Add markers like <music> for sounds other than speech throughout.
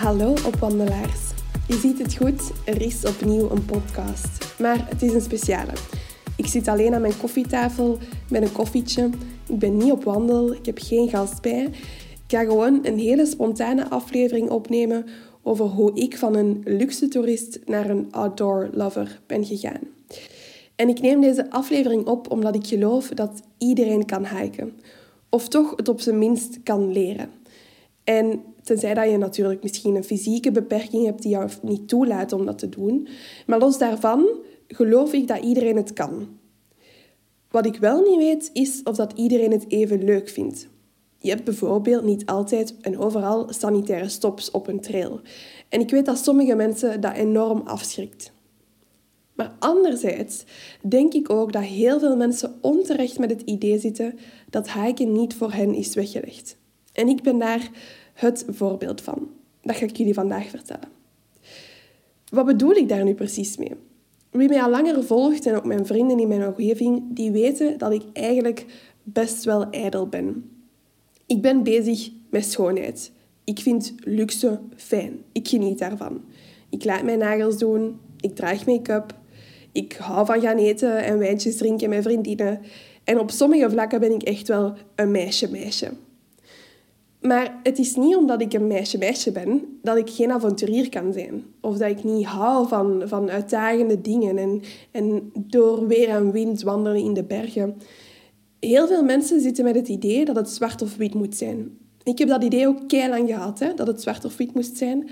Hallo opwandelaars. Je ziet het goed, er is opnieuw een podcast. Maar het is een speciale. Ik zit alleen aan mijn koffietafel met een koffietje. Ik ben niet op wandel, ik heb geen gast bij. Ik ga gewoon een hele spontane aflevering opnemen over hoe ik van een luxe toerist naar een outdoor lover ben gegaan. En ik neem deze aflevering op omdat ik geloof dat iedereen kan hiken. Of toch het op zijn minst kan leren. En tenzij dat je natuurlijk misschien een fysieke beperking hebt die jou niet toelaat om dat te doen. Maar los daarvan geloof ik dat iedereen het kan. Wat ik wel niet weet, is of dat iedereen het even leuk vindt. Je hebt bijvoorbeeld niet altijd en overal sanitaire stops op een trail. En ik weet dat sommige mensen dat enorm afschrikt. Maar anderzijds denk ik ook dat heel veel mensen onterecht met het idee zitten dat hiken niet voor hen is weggelegd. En ik ben daar het voorbeeld van. Dat ga ik jullie vandaag vertellen. Wat bedoel ik daar nu precies mee? Wie mij al langer volgt en ook mijn vrienden in mijn omgeving, die weten dat ik eigenlijk best wel ijdel ben. Ik ben bezig met schoonheid. Ik vind luxe fijn. Ik geniet daarvan. Ik laat mijn nagels doen. Ik draag make-up. Ik hou van gaan eten en wijntjes drinken met vriendinnen. En op sommige vlakken ben ik echt wel een meisje-meisje. Maar het is niet omdat ik een meisje-meisje ben dat ik geen avonturier kan zijn. Of dat ik niet hou van, van uitdagende dingen en, en door weer en wind wandelen in de bergen. Heel veel mensen zitten met het idee dat het zwart of wit moet zijn. Ik heb dat idee ook lang gehad, hè, dat het zwart of wit moest zijn.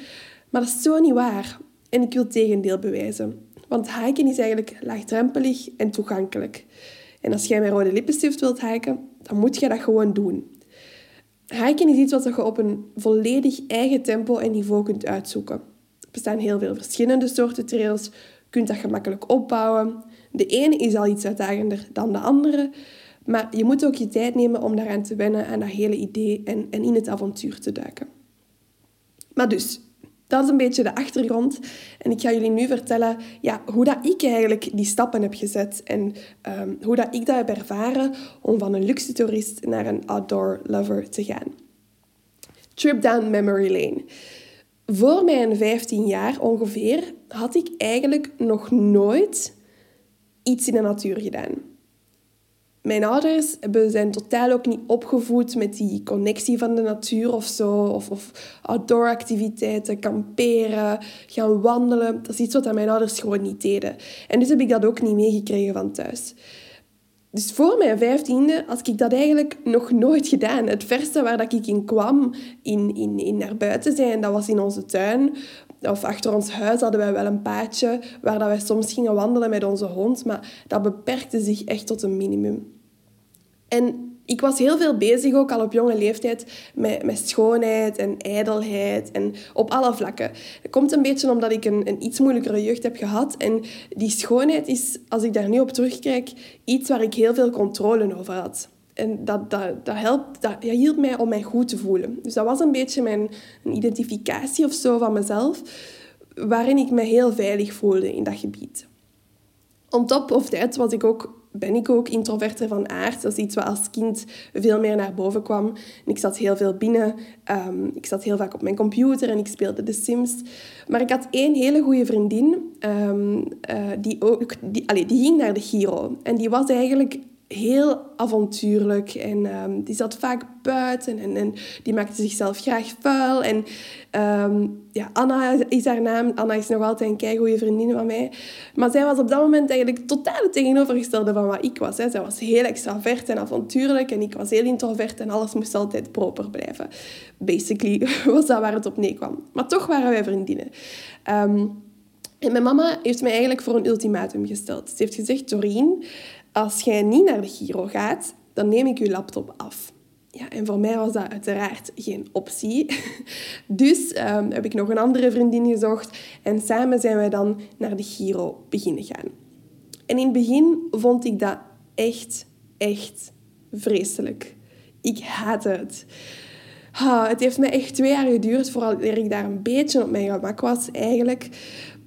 Maar dat is zo niet waar. En ik wil het tegendeel bewijzen. Want hiken is eigenlijk laagdrempelig en toegankelijk. En als jij met rode lippenstift wilt hiken, dan moet je dat gewoon doen. Hiken is iets wat je op een volledig eigen tempo en niveau kunt uitzoeken. Er bestaan heel veel verschillende soorten trails. Je kunt dat gemakkelijk opbouwen. De ene is al iets uitdagender dan de andere. Maar je moet ook je tijd nemen om daaraan te wennen, aan dat hele idee en, en in het avontuur te duiken. Maar dus, dat is een beetje de achtergrond. En ik ga jullie nu vertellen ja, hoe dat ik eigenlijk die stappen heb gezet. En um, hoe dat ik dat heb ervaren om van een luxe toerist naar een outdoor lover te gaan. Trip down memory lane. Voor mijn 15 jaar ongeveer had ik eigenlijk nog nooit iets in de natuur gedaan. Mijn ouders zijn totaal ook niet opgevoed met die connectie van de natuur of zo. Of, of outdoor activiteiten, kamperen, gaan wandelen. Dat is iets wat mijn ouders gewoon niet deden. En dus heb ik dat ook niet meegekregen van thuis. Dus voor mijn vijftiende had ik dat eigenlijk nog nooit gedaan. Het verste waar dat ik in kwam, in, in, in naar buiten zijn, dat was in onze tuin. Of achter ons huis hadden wij wel een paadje waar dat wij soms gingen wandelen met onze hond. Maar dat beperkte zich echt tot een minimum. En ik was heel veel bezig, ook al op jonge leeftijd, met, met schoonheid en ijdelheid en op alle vlakken. Dat komt een beetje omdat ik een, een iets moeilijkere jeugd heb gehad. En die schoonheid is, als ik daar nu op terugkijk, iets waar ik heel veel controle over had. En dat, dat, dat, helpt, dat, dat hielp mij om mij goed te voelen. Dus dat was een beetje mijn een identificatie of zo van mezelf, waarin ik me heel veilig voelde in dat gebied. On top of that was ik ook ben ik ook introverter van aard. Dat is iets wat als kind veel meer naar boven kwam. En ik zat heel veel binnen. Ehm, ik zat heel vaak op mijn computer en ik speelde The Sims. Maar ik had één hele goede vriendin. Um, uh, die, ook, die, allez, die ging naar de Giro. En die was eigenlijk heel avontuurlijk en um, die zat vaak buiten en, en, die maakte zichzelf graag vuil. En um, ja, Anna is haar naam. Anna is nog altijd een keigoede vriendin van mij. Maar zij was op dat moment eigenlijk totaal het tegenovergestelde van wat ik was. Hè. Zij was heel extravert en avontuurlijk en ik was heel introvert en alles moest altijd proper blijven. Basically <laughs> was dat waar het op neerkwam. Maar toch waren wij vriendinnen. Um, en mijn mama heeft mij eigenlijk voor een ultimatum gesteld. Ze heeft gezegd, Doreen, als jij niet naar de Giro gaat, dan neem ik uw laptop af. Ja, en voor mij was dat uiteraard geen optie. <laughs> Dus um, heb ik nog een andere vriendin gezocht en samen zijn wij dan naar de Giro beginnen gaan. En in het begin vond ik dat echt, echt vreselijk. Ik haatte het. het heeft me echt twee jaar geduurd voordat ik daar een beetje op mijn gemak was eigenlijk.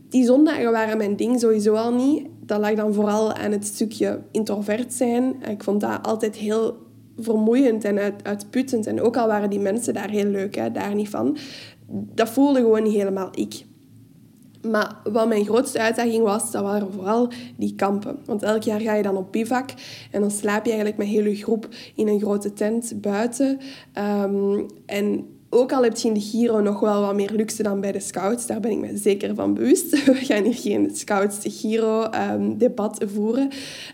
Die zondagen waren mijn ding sowieso al niet. Dat lag dan vooral aan het stukje introvert zijn. Ik vond dat altijd heel vermoeiend en uit, uitputtend. En ook al waren die mensen daar heel leuk, hè, daar niet van. Dat voelde gewoon niet helemaal ik. Maar wat mijn grootste uitdaging was, dat waren vooral die kampen. Want elk jaar ga je dan op bivak en dan slaap je eigenlijk met heel je groep in een grote tent buiten. Um, en ook al heb je in de Giro nog wel wat meer luxe dan bij de Scouts, daar ben ik me zeker van bewust. <laughs> We gaan hier geen Scouts-Giro-debat ehm, voeren.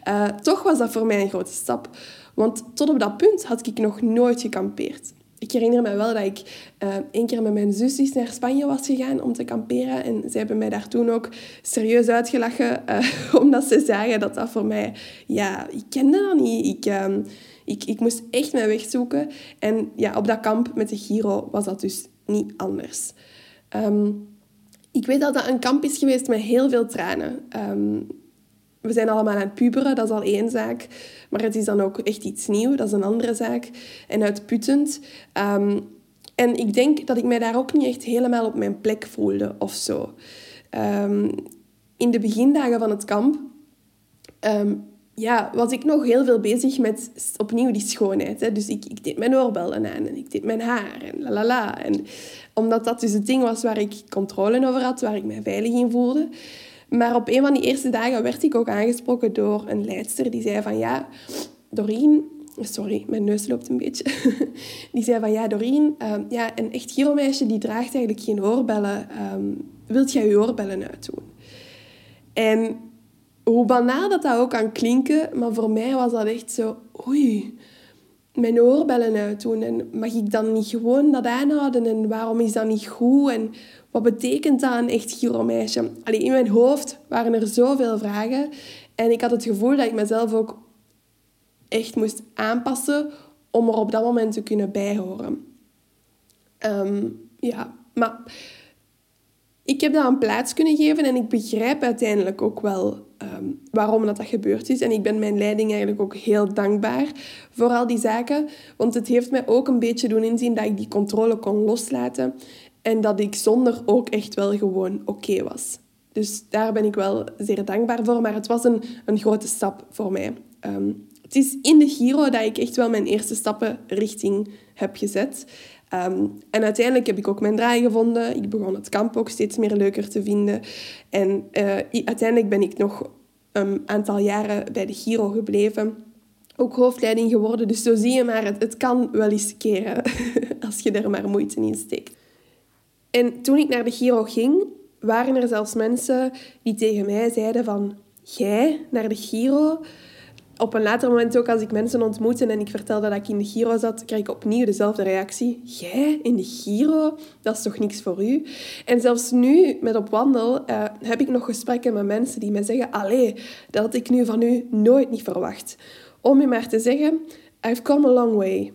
Uh, toch was dat voor mij een grote stap. Want tot op dat punt had ik nog nooit gekampeerd. Ik herinner me wel dat ik uh, één keer met mijn zusjes naar Spanje was gegaan om te kamperen. En zij hebben mij daar toen ook serieus uitgelachen, uh, <laughs> omdat ze zagen dat dat voor mij... Ja, ik kende dat niet. Ik, uh, ik, ik moest echt mijn weg zoeken. En ja, op dat kamp met de Giro was dat dus niet anders. Um, ik weet dat dat een kamp is geweest met heel veel tranen. Um, we zijn allemaal aan het puberen, dat is al één zaak. Maar het is dan ook echt iets nieuws, dat is een andere zaak. En uitputtend. Um, en ik denk dat ik mij daar ook niet echt helemaal op mijn plek voelde of zo. In de begindagen van het kamp ja, was ik nog heel veel bezig met opnieuw die schoonheid. Hè. Dus ik, ik deed mijn oorbellen aan en ik deed mijn haar en la la la. En omdat dat dus het ding was waar ik controle over had, waar ik mij veilig in voelde, maar op een van die eerste dagen werd ik ook aangesproken door een leidster die zei van ja, Doreen, sorry, mijn neus loopt een beetje. <laughs> die zei van ja, Doreen, um, ja, een echt giromeisje die draagt eigenlijk geen oorbellen. Um, wilt jij je oorbellen uitdoen? En hoe banaal dat dat ook kan klinken, maar voor mij was dat echt zo, oei, mijn oorbellen uitdoen. En mag ik dan niet gewoon dat aanhouden? En waarom is dat niet goed? En wat betekent dat een echt giromeisje? Allee, in mijn hoofd waren er zoveel vragen. En ik had het gevoel dat ik mezelf ook echt moest aanpassen om er op dat moment te kunnen bijhoren. Um, ja, maar ik heb dat een plaats kunnen geven en ik begrijp uiteindelijk ook wel um, waarom dat, dat gebeurd is. En ik ben mijn leiding eigenlijk ook heel dankbaar voor al die zaken. Want het heeft mij ook een beetje doen inzien dat ik die controle kon loslaten. En dat ik zonder ook echt wel gewoon oké was. Dus daar ben ik wel zeer dankbaar voor. Maar het was een, een grote stap voor mij. Um, het is in de Giro dat ik echt wel mijn eerste stappen richting heb gezet. Um, en uiteindelijk heb ik ook mijn draai gevonden. Ik begon het kamp ook steeds meer leuker te vinden. En uh, uiteindelijk ben ik nog een aantal jaren bij de Giro gebleven. Ook hoofdleiding geworden. Dus zo zie je maar, het, het kan wel eens keren <laughs> als je er maar moeite in steekt. En toen ik naar de Giro ging, waren er zelfs mensen die tegen mij zeiden van... Jij, naar de Giro? Op een later moment ook, als ik mensen ontmoette en ik vertelde dat ik in de Giro zat, kreeg ik opnieuw dezelfde reactie. Jij, in de Giro? Dat is toch niks voor u? En zelfs nu, met op wandel, uh, heb ik nog gesprekken met mensen die mij zeggen... Allee, dat had ik nu van u nooit niet verwacht. Om je maar te zeggen, I've come a long way.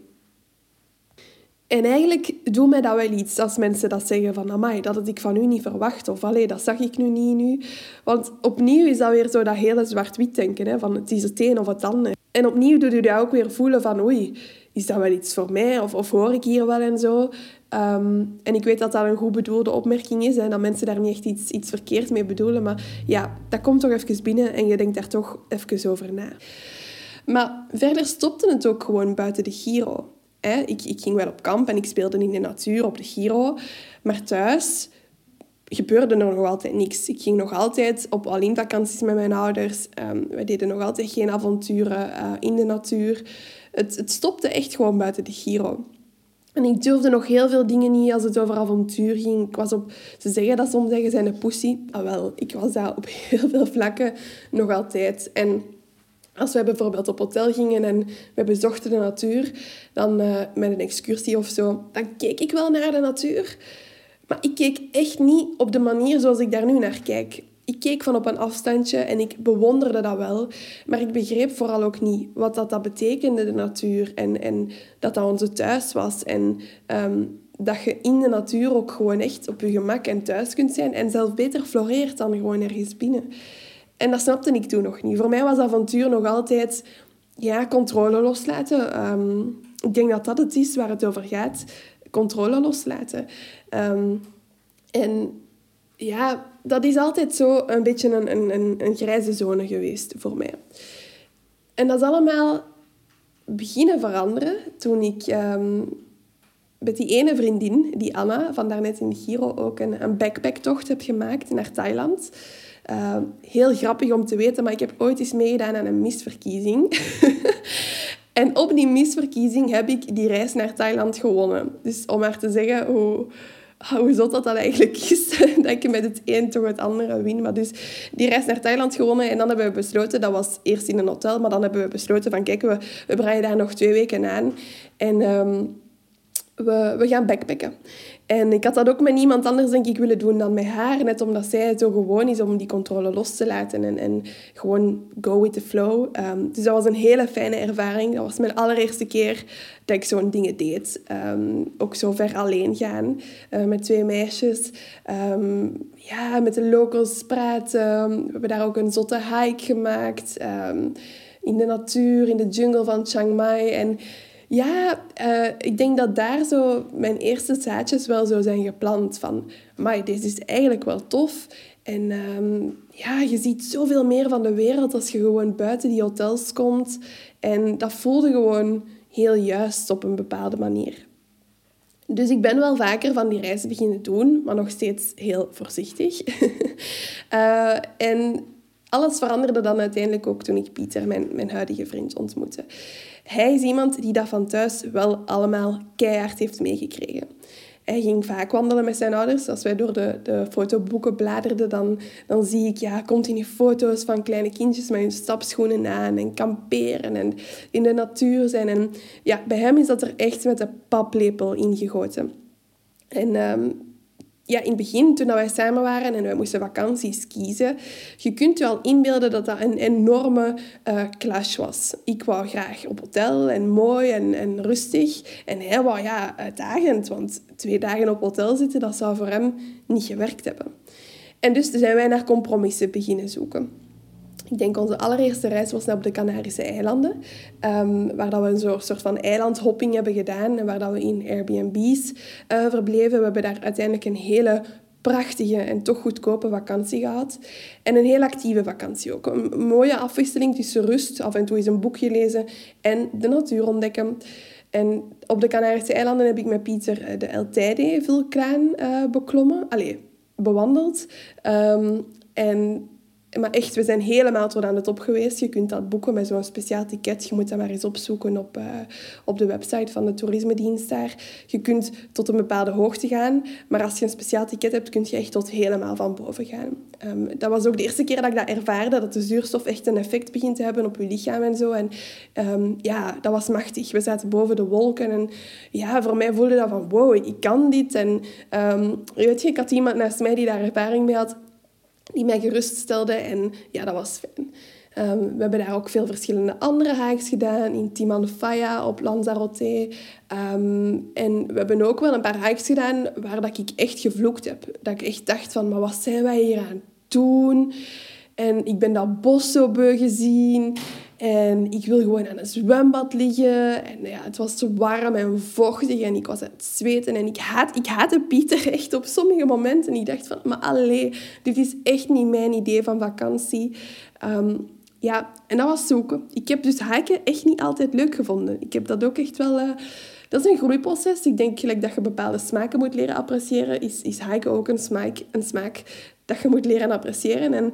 En eigenlijk doet mij dat wel iets als mensen dat zeggen van amai, dat had ik van u niet verwacht. Of allee, dat zag ik nu niet nu. Want opnieuw is dat weer zo dat hele zwart-wit denken. Hè, van het is het een of het ander. En opnieuw doet u dat ook weer voelen van oei, is dat wel iets voor mij? Of, of hoor ik hier wel en zo? Um, en ik weet dat dat een goed bedoelde opmerking is. En dat mensen daar niet echt iets, iets verkeerd mee bedoelen. Maar ja, dat komt toch even binnen en je denkt daar toch even over na. Maar verder stopte het ook gewoon buiten de Giro. Ik, ik ging wel op kamp en ik speelde in de natuur op de Giro. Maar thuis gebeurde er nog altijd niks. Ik ging nog altijd op alleen vakanties met mijn ouders. Um, we deden nog altijd geen avonturen uh, in de natuur. Het, het stopte echt gewoon buiten de Giro. En ik durfde nog heel veel dingen niet als het over avontuur ging. Ik was op, ze zeggen dat soms zeggen zijn een pussy. Ah wel, ik was daar op <laughs> heel veel vlakken nog altijd. En als we bijvoorbeeld op hotel gingen en we bezochten de natuur, dan uh, met een excursie of zo, dan keek ik wel naar de natuur. Maar ik keek echt niet op de manier zoals ik daar nu naar kijk. ik keek van op een afstandje en ik bewonderde dat wel. Maar ik begreep vooral ook niet wat dat, dat betekende, de natuur. En, en dat dat onze thuis was. En ehm, dat je in de natuur ook gewoon echt op je gemak en thuis kunt zijn. En zelf beter floreert dan gewoon ergens binnen. En dat snapte ik toen nog niet. Voor mij was avontuur nog altijd ja, controle loslaten. Ehm, ik denk dat dat het is waar het over gaat. Controle loslaten. Um, en ja, dat is altijd zo een beetje een, een, een, grijze zone geweest voor mij. En dat is allemaal beginnen veranderen toen ik um, met die ene vriendin, die Anna, van daarnet in Giro ook een, een backpacktocht heb gemaakt naar Thailand. Uh, heel grappig om te weten, maar ik heb ooit eens meegedaan aan een misverkiezing. <laughs> en op die misverkiezing heb ik die reis naar Thailand gewonnen. Dus om maar te zeggen hoe hoe zot dat dat eigenlijk <laughs> is. dat ik met het een toch het andere win. Maar dus die reis naar Thailand gewonnen. En dan hebben we besloten, dat was eerst in een hotel, maar dan hebben we besloten van kijk, we, we breien daar nog twee weken aan. En um, we, we gaan backpacken. En ik had dat ook met niemand anders, denk ik, willen doen dan met haar. Net omdat zij zo gewoon is om die controle los te laten en, en gewoon go with the flow. Um, dus dat was een hele fijne ervaring. Dat was mijn allereerste keer dat ik zo'n dingen deed. Um, ook zo ver alleen gaan uh, met twee meisjes. Um, ja, met de locals praten. We hebben daar ook een zotte hike gemaakt. in de natuur, in de jungle van Chiang Mai. En ja, uh, ik denk dat daar zo mijn eerste zaadjes wel zo zijn geplant. Van, maar dit is eigenlijk wel tof. En um, ja, je ziet zoveel meer van de wereld als je gewoon buiten die hotels komt. En dat voelde gewoon heel juist op een bepaalde manier. Dus ik ben wel vaker van die reizen beginnen doen, maar nog steeds heel voorzichtig. uh, <laughs> en alles veranderde dan uiteindelijk ook toen ik Pieter, mijn, mijn huidige vriend, ontmoette. Hij is iemand die dat van thuis wel allemaal keihard heeft meegekregen. Hij ging vaak wandelen met zijn ouders. Als wij door de, de fotoboeken bladerden, dan, dan zie ik ja, continu foto's van kleine kindjes met hun stapschoenen aan en kamperen en in de natuur zijn. En ja, bij hem is dat er echt met de paplepel ingegoten. En ehm, ja, in het begin, toen wij samen waren en wij moesten vakanties kiezen, je kunt je al inbeelden dat dat een enorme uh, clash was. Ik wou graag op hotel en mooi en, en rustig. En hij wou ja, uitdagend, want twee dagen op hotel zitten, dat zou voor hem niet gewerkt hebben. En dus zijn wij naar compromissen beginnen zoeken. Ik denk onze allereerste reis was naar op de Canarische eilanden, um, waar dat we een soort van eilandhopping hebben gedaan en waar dat we in Airbnb's uh, verbleven. We hebben daar uiteindelijk een hele prachtige en toch goedkope vakantie gehad. En een heel actieve vakantie ook. Een mooie afwisseling tussen rust, af en toe eens een boekje lezen en de natuur ontdekken. En op de Canarische eilanden heb ik met Pieter eh, de El Teide-vulkaan uh, beklommen. Allee, bewandeld. Um, en maar echt, we zijn helemaal tot aan de top geweest. Je kunt dat boeken met zo'n speciaal ticket. Je moet dat maar eens opzoeken op, uh, op de website van de toerismedienst daar. Je kunt tot een bepaalde hoogte gaan. Maar als je een speciaal ticket hebt, kun je echt tot helemaal van boven gaan. Um, dat was ook de eerste keer dat ik dat ervaarde. Dat de zuurstof echt een effect begint te hebben op je lichaam en zo. En um, ja, dat was machtig. We zaten boven de wolken. En ja, voor mij voelde dat van wow, ik kan dit. En um, weet je, ik had iemand naast mij die daar ervaring mee had die mij geruststelde. En ja, dat was fijn. Ehm, we hebben daar ook veel verschillende andere hikes gedaan. In Timanfaya, op Lanzarote. Um, en we hebben ook wel een paar hikes gedaan waar dat ik echt gevloekt heb. Dat ik echt dacht van, maar wat zijn wij hier aan het doen? En ik ben dat bos zo beu gezien. En ik wil gewoon aan een zwembad liggen. En ja, het was te warm en vochtig en ik was aan het zweten. En ik, haat, ik haatte Pieter <laughs> echt op sommige momenten. En ik dacht van, maar allee, dit is echt niet mijn idee van vakantie. Ehm, ja, en dat was zoeken. Ik heb dus hiken echt niet altijd leuk gevonden. Ik heb dat ook echt wel... Uh, dat is een groeiproces. Ik denk gelijk dat je bepaalde smaken moet leren appreciëren. Is, is hiken ook een smaak, een smaak dat je moet leren appreciëren. En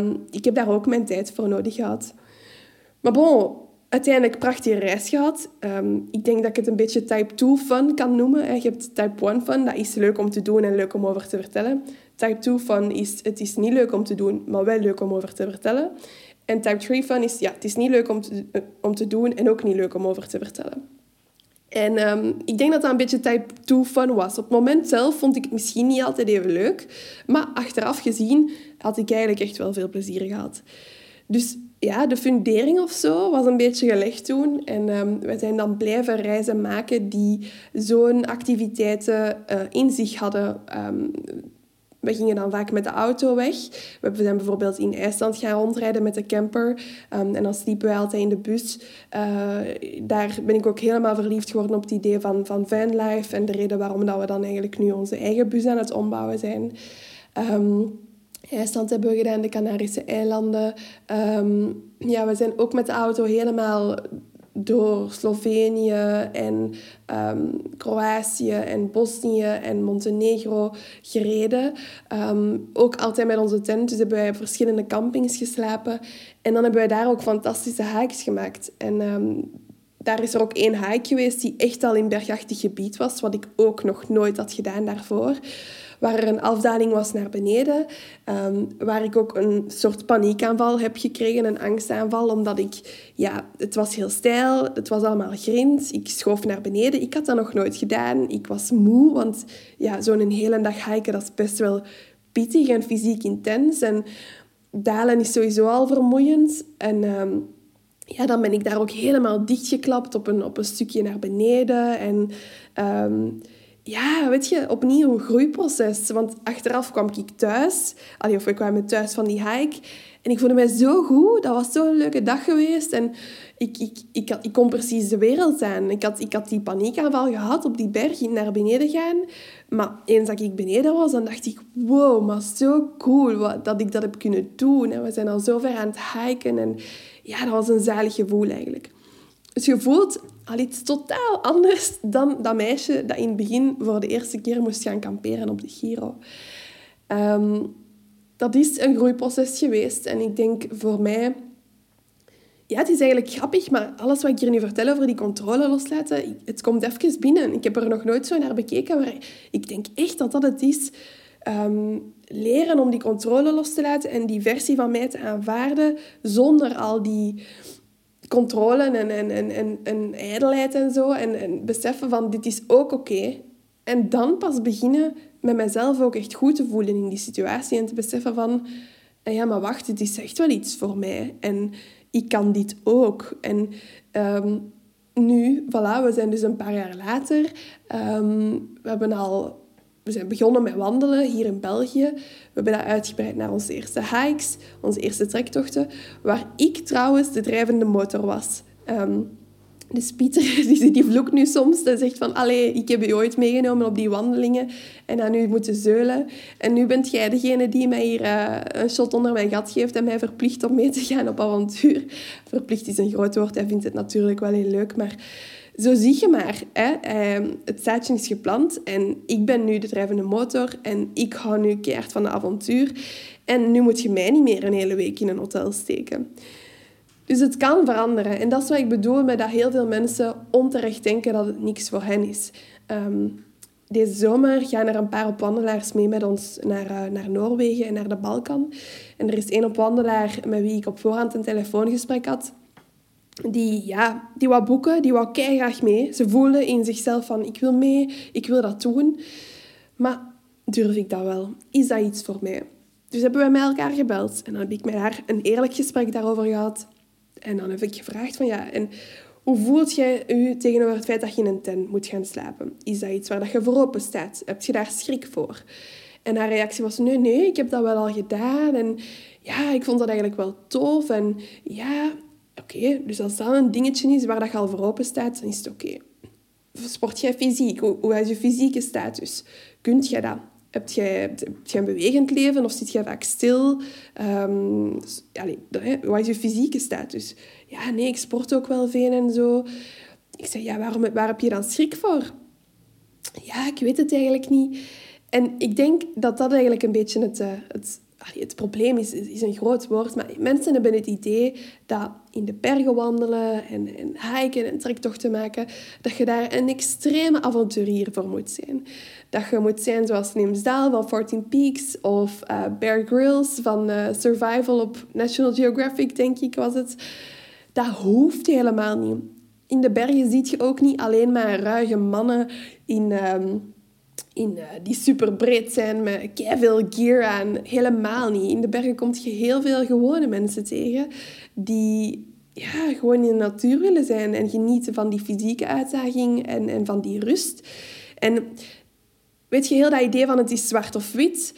um, ik heb daar ook mijn tijd voor nodig gehad. Maar bon, uiteindelijk prachtige reis gehad. Um, ik denk dat ik het een beetje type 2 fun kan noemen. Je hebt type 1 fun, dat is leuk om te doen en leuk om over te vertellen. Type 2 fun is, het is niet leuk om te doen, maar wel leuk om over te vertellen. En type 3 fun is, ja, het is niet leuk om te, om te doen en ook niet leuk om over te vertellen. En um, ik denk dat dat een beetje type 2 fun was. Op het moment zelf vond ik het misschien niet altijd even leuk. Maar achteraf gezien had ik eigenlijk echt wel veel plezier gehad. Dus ja, de fundering of zo was een beetje gelegd toen. En um, we zijn dan blijven reizen maken die zo'n activiteiten uh, in zich hadden. Um, we gingen dan vaak met de auto weg. We zijn bijvoorbeeld in IJsland gaan rondrijden met de camper. Um, en dan sliepen wij altijd in de bus. Uh, daar ben ik ook helemaal verliefd geworden op het idee van, van vanlife. En de reden waarom dat we dan eigenlijk nu onze eigen bus aan het ombouwen zijn. Um, IJsland hebben we gedaan, de Canarische eilanden. Um, ja, we zijn ook met de auto helemaal door Slovenië en um, Kroatië en Bosnië en Montenegro gereden. Um, ook altijd met onze tent. Dus hebben wij op verschillende campings geslapen. En dan hebben wij daar ook fantastische hikes gemaakt. En daar is er ook één hike geweest die echt al in bergachtig gebied was, wat ik ook nog nooit had gedaan daarvoor waar er een afdaling was naar beneden, um, waar ik ook een soort paniekaanval heb gekregen, een angstaanval, omdat ik, ja, het was heel stijl, het was allemaal grind, ik schoof naar beneden, ik had dat nog nooit gedaan, ik was moe, want ja, zo'n hele dag hiken, dat is best wel pittig en fysiek intens. En dalen is sowieso al vermoeiend. En... Um, ja, dan ben ik daar ook helemaal dichtgeklapt op een, op een stukje naar beneden. En um, ja, weet je, opnieuw een groeiproces. Want achteraf kwam ik thuis, allee, of ik kwam thuis van die hike. En ik voelde mij zo goed. Dat was zo'n leuke dag geweest. En ik, ik, ik, ik kon precies de wereld zijn. Ik had, ik had die paniekaanval gehad op die berg, naar beneden gaan. Maar eens dat ik beneden was, dan dacht ik... Wow, maar zo cool wat, dat ik dat heb kunnen doen. En we zijn al zo ver aan het hiken. En ja, dat was een zalig gevoel eigenlijk. Dus je al iets totaal anders dan dat meisje dat in het begin voor de eerste keer moest gaan kamperen op de Giro. Ehm, dat is een groeiproces geweest. En ik denk voor mij... Ja, het is eigenlijk grappig, maar alles wat ik hier nu vertel over die controle loslaten, het komt even binnen. Ik heb er nog nooit zo naar bekeken, maar ik denk echt dat dat het is. Um, leren om die controle los te laten en die versie van mij te aanvaarden zonder al die controle en, en, en, en, en ijdelheid en zo. En, en beseffen van dit is ook oké. En dan pas beginnen met mezelf ook echt goed te voelen in die situatie. En te beseffen van, ah ja, maar wacht, het is echt wel iets voor mij. En ik kan dit ook. En um, nu, voilà, we zijn dus een paar jaar later. Um, we hebben al we zijn begonnen met wandelen hier in België. We hebben dat uitgebreid naar onze eerste hikes, onze eerste trektochten, waar ik trouwens de drijvende motor was. Um, dus Pieter, die, die vloekt nu soms en zegt van... Allee, ik heb je ooit meegenomen op die wandelingen en dan nu moeten zeulen. En nu bent jij degene die mij hier uh, een shot onder mijn gat geeft en mij verplicht om mee te gaan op avontuur. Verplicht is een groot woord, hij vindt het natuurlijk wel heel leuk, maar zo zie je maar. Hè? Ehm, het zaadje is geplant en ik ben nu de drijvende motor en ik hou nu keihard van de avontuur. En nu moet je mij niet meer een hele week in een hotel steken. Dus het kan veranderen. En dat is wat ik bedoel met dat heel veel mensen onterecht denken dat het niks voor hen is. Um, deze zomer gaan er een paar opwandelaars mee met ons naar, uh, naar Noorwegen en naar de Balkan. En er is één opwandelaar met wie ik op voorhand een telefoongesprek had die, ja, die wou boeken, die wou graag mee. Ze voelde in zichzelf van, ik wil mee, ik wil dat doen. Maar durf ik dat wel? Is dat iets voor mij? Dus hebben we met elkaar gebeld. En dan heb ik met haar een eerlijk gesprek daarover gehad. En dan heb ik gevraagd van, ja, en hoe voelt jij je tegenover het feit dat je in een tent moet gaan slapen? Is dat iets waar dat je voor open staat? Heb je daar schrik voor? En haar reactie was, nee, nee, ik heb dat wel al gedaan. En ja, ik vond dat eigenlijk wel tof. En ja, Oké, dus als dat een dingetje is waar dat je al voor open staat, dan is het oké. Sport jij fysiek? Hoe, is je fysieke status? Kunt jij dat? Heb jij, heb jij een bewegend leven of zit jij vaak stil? Um, wat is je fysieke status? Ja, nee, ik sport ook wel veel en zo. Ik zeg, ja, waarom, waar heb je dan schrik voor? Ja, ik weet het eigenlijk niet. En ik denk dat dat eigenlijk een beetje het, eh, het het probleem is, is een groot woord, maar mensen hebben het idee dat in de bergen wandelen en, en hiken en trektochten maken, dat je daar een extreme avonturier voor moet zijn. Dat je moet zijn zoals Nimsdal van 14 Peaks of uh, Bear Grylls van uh, Survival op National Geographic, denk ik was het. Dat hoeft helemaal niet. In de bergen zie je ook niet alleen maar ruige mannen in... Um, in, uh, die super breed zijn met veel gear aan. Helemaal niet. In de bergen kom je heel veel gewone mensen tegen die ja, gewoon in de natuur willen zijn en genieten van die fysieke uitdaging en, en van die rust. En weet je, heel dat idee van het is zwart of wit,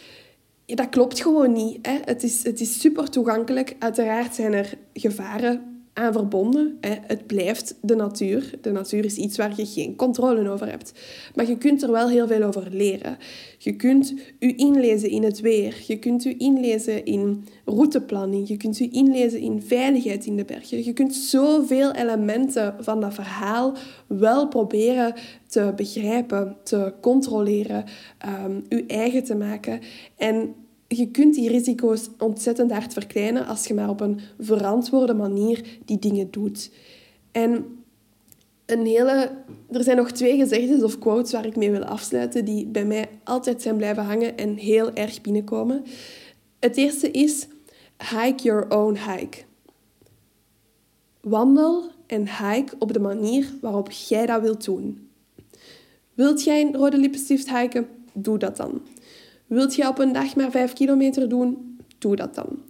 dat klopt gewoon niet. Hè? Het, is, het is super toegankelijk. Uiteraard zijn er gevaren aan verbonden. Hè. Het blijft de natuur. De natuur is iets waar je geen controle over hebt. Maar je kunt er wel heel veel over leren. Je kunt je inlezen in het weer. Je kunt je inlezen in routeplanning. Je kunt je inlezen in veiligheid in de bergen. Je kunt zoveel elementen van dat verhaal wel proberen te begrijpen, te controleren, um, je eigen te maken. En je kunt die risico's ontzettend hard verkleinen als je maar op een verantwoorde manier die dingen doet. En een hele, er zijn nog twee gezegdes of quotes waar ik mee wil afsluiten, die bij mij altijd zijn blijven hangen en heel erg binnenkomen. Het eerste is: hike your own hike. Wandel en hike op de manier waarop jij dat wilt doen. Wilt jij een rode lippenstift hiken? Doe dat dan. Wilt je op een dag maar 5 kilometer doen? Doe dat dan.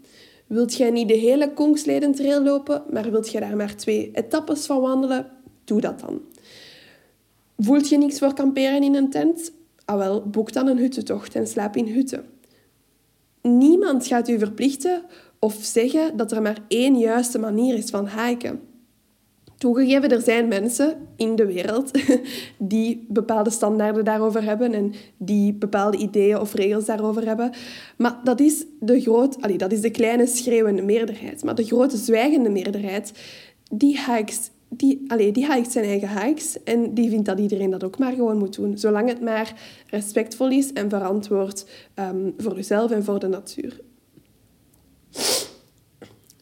Wilt jij niet de hele Kongsleden trail lopen, maar wilt je daar maar twee etappes van wandelen? Doe dat dan. Voelt je niks voor kamperen in een tent? Ah wel, boek dan een huttentocht en slaap in hutten. Niemand gaat u verplichten of zeggen dat er maar één juiste manier is van hiken. Toegegeven, er zijn mensen in de wereld <laughs> die bepaalde standaarden daarover hebben en die bepaalde ideeën of regels daarover hebben. Maar dat is de, groot, allee, dat is de kleine schreeuwende meerderheid. Maar de grote zwijgende meerderheid, die hikes, die, allee, die hikes zijn eigen hikes en die vindt dat iedereen dat ook maar gewoon moet doen. Zolang het maar respectvol is en verantwoord um, voor jezelf en voor de natuur.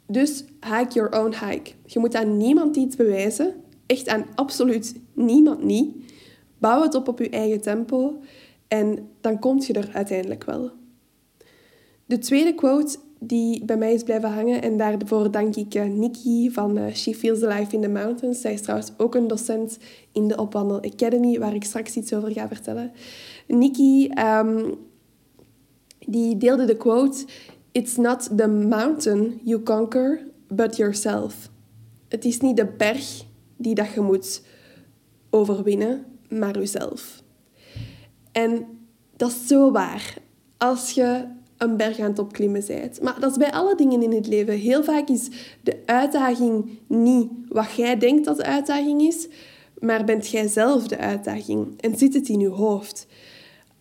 Dus hike your own hike. Je moet aan niemand iets bewijzen. Echt aan absoluut niemand niet. Bouw het op op je eigen tempo en dan kom je er uiteindelijk wel. De tweede quote die bij mij is blijven hangen, en daarvoor dank ik uh, Nikki van uh, She Feels Alive in the Mountains. Zij is trouwens ook een docent in de Opwandel Academy, waar ik straks iets over ga vertellen. Nikki um, die deelde de quote: It's not the mountain you conquer, but yourself. Het is niet de berg die dat je moet overwinnen, maar jezelf. En dat is zo waar. Als je een berg aan het opklimmen bent. Maar dat is bij alle dingen in het leven. Heel vaak is de uitdaging niet wat jij denkt dat de uitdaging is, maar bent jij zelf de uitdaging en zit het in je hoofd.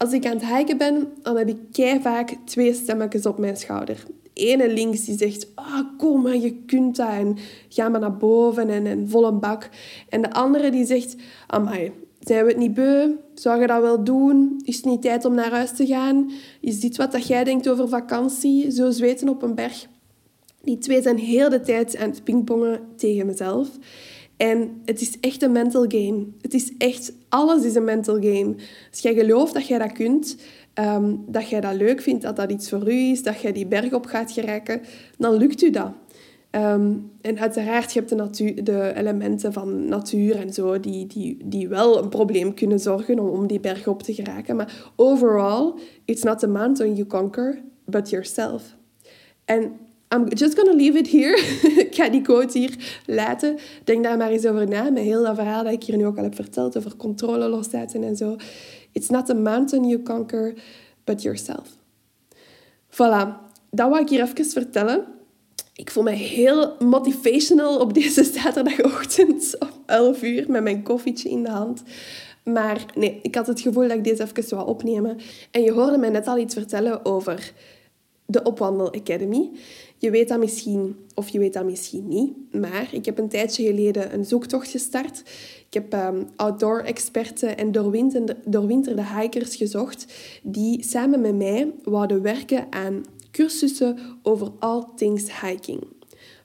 Als ik aan het hiken ben, dan heb ik kei vaak twee stemmetjes op mijn schouder. Ene links die zegt, ah, kom maar, je kunt dat en ga maar naar boven en, en vol een bak. En de andere die zegt, amai, zijn we het niet beu? Zou je dat wel doen? Is het niet tijd om naar huis te gaan? Is dit wat dat jij denkt over vakantie? Zo zweten op een berg? Die twee zijn heel de tijd aan het pingpongen tegen mezelf. En het is echt een mental game. Het is echt, alles is een mental game. Als jij gelooft dat jij dat kunt, um, dat jij dat leuk vindt, dat dat iets voor u is, dat jij die berg op gaat geraken, dan lukt u dat. Um, en uiteraard, je de, de elementen van natuur en zo, die, die, die wel een probleem kunnen zorgen om, om die berg op te geraken. Maar overall, it's not the mountain you conquer, but yourself. En I'm just gonna leave it here. <laughs> ik ga die quote hier laten. Denk daar maar eens over na, met heel dat verhaal dat ik hier nu ook al heb verteld over controle loslaten en zo. It's not a mountain you conquer, but yourself. Voilà, dat wou ik hier even vertellen. Ik voel me heel motivational op deze <laughs> zaterdagochtend om 11 uur met mijn koffietje in de hand. Maar nee, ik had het gevoel dat ik deze even zou opnemen. En je hoorde mij net al iets vertellen over de Opwandel Academy. Je weet dat misschien, of je weet dat misschien niet, maar ik heb een tijdje geleden een zoektocht gestart. Ik heb um, outdoor-experten en doorwinterde, hikers gezocht die samen met mij wouden werken aan cursussen over all things hiking.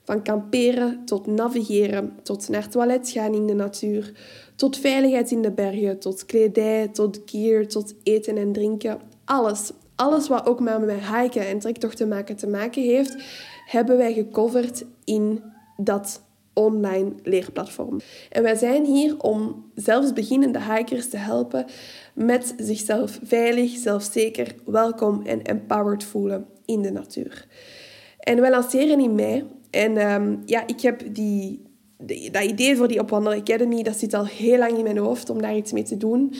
Van kamperen tot navigeren, tot naar toilet gaan in de natuur, tot veiligheid in de bergen, tot kledij, tot gear, tot eten en drinken. Alles, alles wat ook met hiken en trektochten maken te maken heeft, hebben wij gecoverd in dat online leerplatform. En wij zijn hier om zelfs beginnende hikers te helpen met zichzelf veilig, zelfzeker, welkom en empowered voelen in de natuur. En wij lanceren in mei. En ehm, ja, ik heb die, dat idee voor die Op Academy, dat zit al heel lang in mijn hoofd om daar iets mee te doen.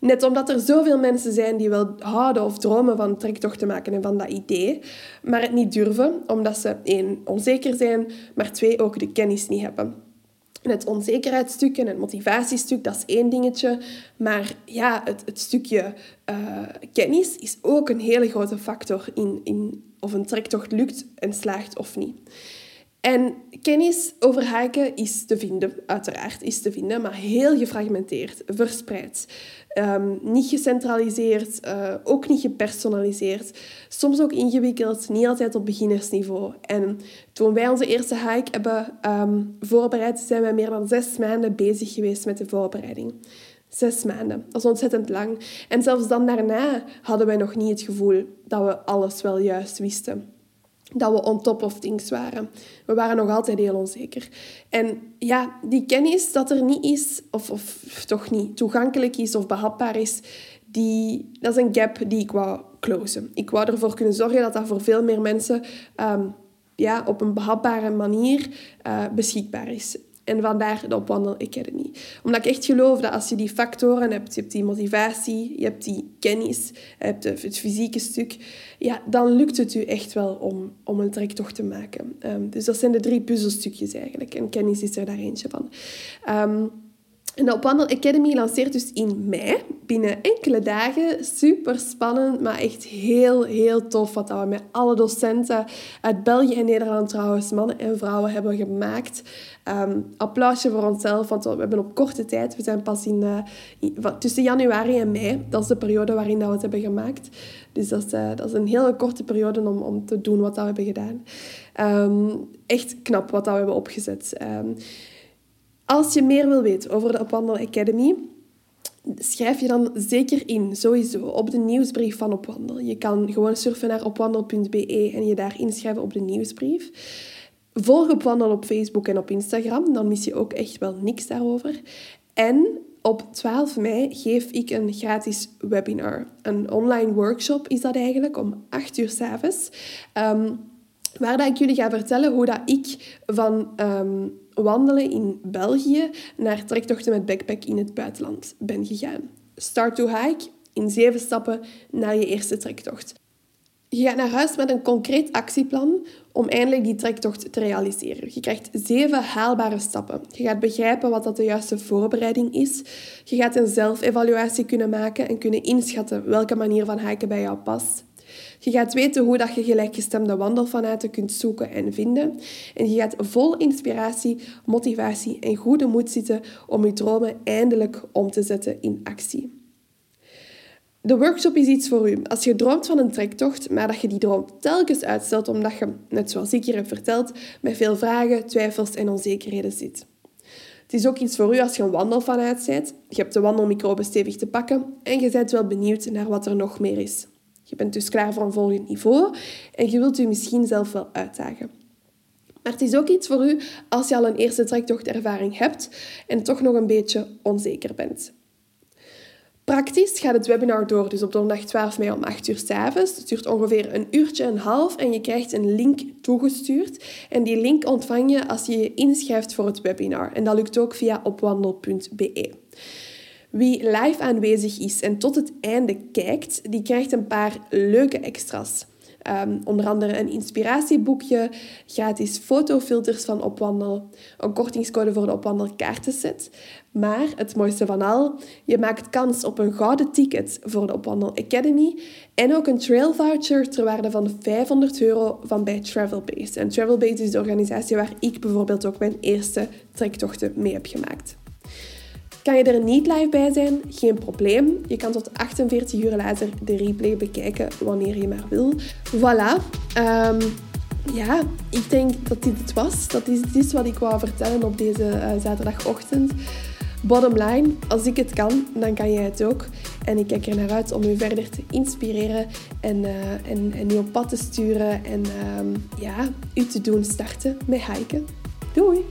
Net omdat er zoveel mensen zijn die wel houden of dromen van trektocht maken en van dat idee, maar het niet durven, omdat ze één, onzeker zijn, maar twee, ook de kennis niet hebben. En het onzekerheidsstuk en het motivatiestuk, dat is één dingetje. Maar ja, het, het stukje uh, kennis is ook een hele grote factor in, in of een trektocht lukt en slaagt of niet. En kennis over hiken is te vinden, uiteraard is te vinden, maar heel gefragmenteerd, verspreid. Um, niet gecentraliseerd, uh, ook niet gepersonaliseerd. Soms ook ingewikkeld, niet altijd op beginnersniveau. En toen wij onze eerste hike hebben um, voorbereid, zijn wij meer dan zes maanden bezig geweest met de voorbereiding. Zes maanden. Dat is ontzettend lang. En zelfs dan daarna hadden wij nog niet het gevoel dat we alles wel juist wisten dat we on top of things waren. We waren nog altijd heel onzeker. En ja, die kennis dat er niet is, of, of toch niet toegankelijk is of behapbaar is, die, dat is een gap die ik wou closen. Ik wou ervoor kunnen zorgen dat dat voor veel meer mensen um, ja, op een behapbare manier uh, beschikbaar is. En vandaar de Opwandel Academy. Omdat ik echt geloof dat als je die factoren hebt, je hebt die motivatie, je hebt die kennis, je hebt het fysieke stuk, ja, dan lukt het u echt wel om, om een trektocht te maken. Um, dus dat zijn de drie puzzelstukjes eigenlijk. En kennis is er daar eentje van. Um, en de Opwandel Academy lanceert dus in mei, binnen enkele dagen. Super spannend, maar echt heel, heel tof wat we met alle docenten uit België en Nederland trouwens, mannen en vrouwen, hebben gemaakt. Um, applausje voor onszelf, want we hebben op korte tijd, we zijn pas in, uh, tussen januari en mei, dat is de periode waarin dat we het hebben gemaakt. Dus dat is, uh, dat is een hele korte periode om, om te doen wat dat we hebben gedaan. Um, echt knap wat dat we hebben opgezet. Um, als je meer wil weten over de Opwandel Academy, schrijf je dan zeker in, sowieso, op de nieuwsbrief van Opwandel. Je kan gewoon surfen naar opwandel.be en je daar inschrijven op de nieuwsbrief. Volg Opwandel op Facebook en op Instagram, dan mis je ook echt wel niks daarover. En op 12 mei geef ik een gratis webinar. Een online workshop is dat eigenlijk, om 8 uur s'avonds. Um, waar dat ik jullie ga vertellen hoe dat ik van... Um, wandelen in België naar trektochten met backpack in het buitenland ben gegaan. Start to hike in zeven stappen naar je eerste trektocht. Je gaat naar huis met een concreet actieplan om eindelijk die trektocht te realiseren. Je krijgt zeven haalbare stappen. Je gaat begrijpen wat dat de juiste voorbereiding is. Je gaat een zelfevaluatie kunnen maken en kunnen inschatten welke manier van hiken bij jou past. Je gaat weten hoe dat je gelijkgestemde wandelfanaten kunt zoeken en vinden. En je gaat vol inspiratie, motivatie en goede moed zitten om je dromen eindelijk om te zetten in actie. De workshop is iets voor u. Als je droomt van een trektocht, maar dat je die droom telkens uitstelt omdat je, net zoals ik hier heb verteld, met veel vragen, twijfels en onzekerheden zit. Het is ook iets voor u als je een wandelfanaat bent. Je hebt de wandelmicroben stevig te pakken en je bent wel benieuwd naar wat er nog meer is. Je bent dus klaar voor een volgend niveau en je wilt u misschien zelf wel uitdagen. Maar het is ook iets voor u als je al een eerste trektochtervaring hebt en toch nog een beetje onzeker bent. Praktisch gaat het webinar door, dus op donderdag 12 mei om 8 uur s avonds. Het duurt ongeveer een uurtje en een half en je krijgt een link toegestuurd. En die link ontvang je als je je inschrijft voor het webinar. En dat lukt ook via opwandel.be. Wie live aanwezig is en tot het einde kijkt, die krijgt een paar leuke extra's. Um, onder andere een inspiratieboekje, gratis fotofilters van Opwandel, een kortingscode voor de Opwandel kaartenset. Maar het mooiste van al, je maakt kans op een gouden ticket voor de Opwandel Academy en ook een trail voucher ter waarde van 500 euro van bij Travelbase. En Travelbase is de organisatie waar ik bijvoorbeeld ook mijn eerste trektochten mee heb gemaakt. Kan je er niet live bij zijn? Geen probleem. Je kan tot 48 uur later de replay bekijken wanneer je maar wil. Voilà. Um, ja, ik denk dat dit het was. Dat is, dit is wat ik wou vertellen op deze uh, zaterdagochtend. Bottom line, als ik het kan, dan kan jij het ook. En ik kijk er naar uit om u verder te inspireren en, uh, op pad te sturen. En um, ja, u te doen starten met hiken. Doei!